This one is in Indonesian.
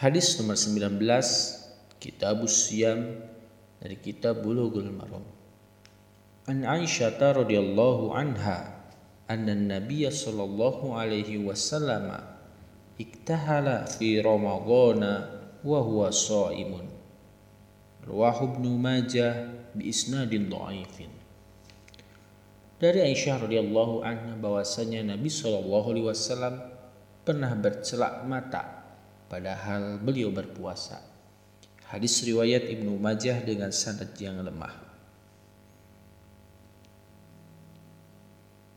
Hadis nomor 19 Kitab Siyam dari kitab Bulughul Maram. An Aisyah radhiyallahu anha anna Nabiy sallallahu alaihi wasallam iktahala fi Ramadhan wa huwa shaimun. Rawahu Ibnu Majah bi isnadin dhaifin. Dari Aisyah radhiyallahu anha bahwasanya Nabi sallallahu alaihi wasallam pernah bercelak mata padahal beliau berpuasa. Hadis riwayat Ibnu Majah dengan sanad yang lemah.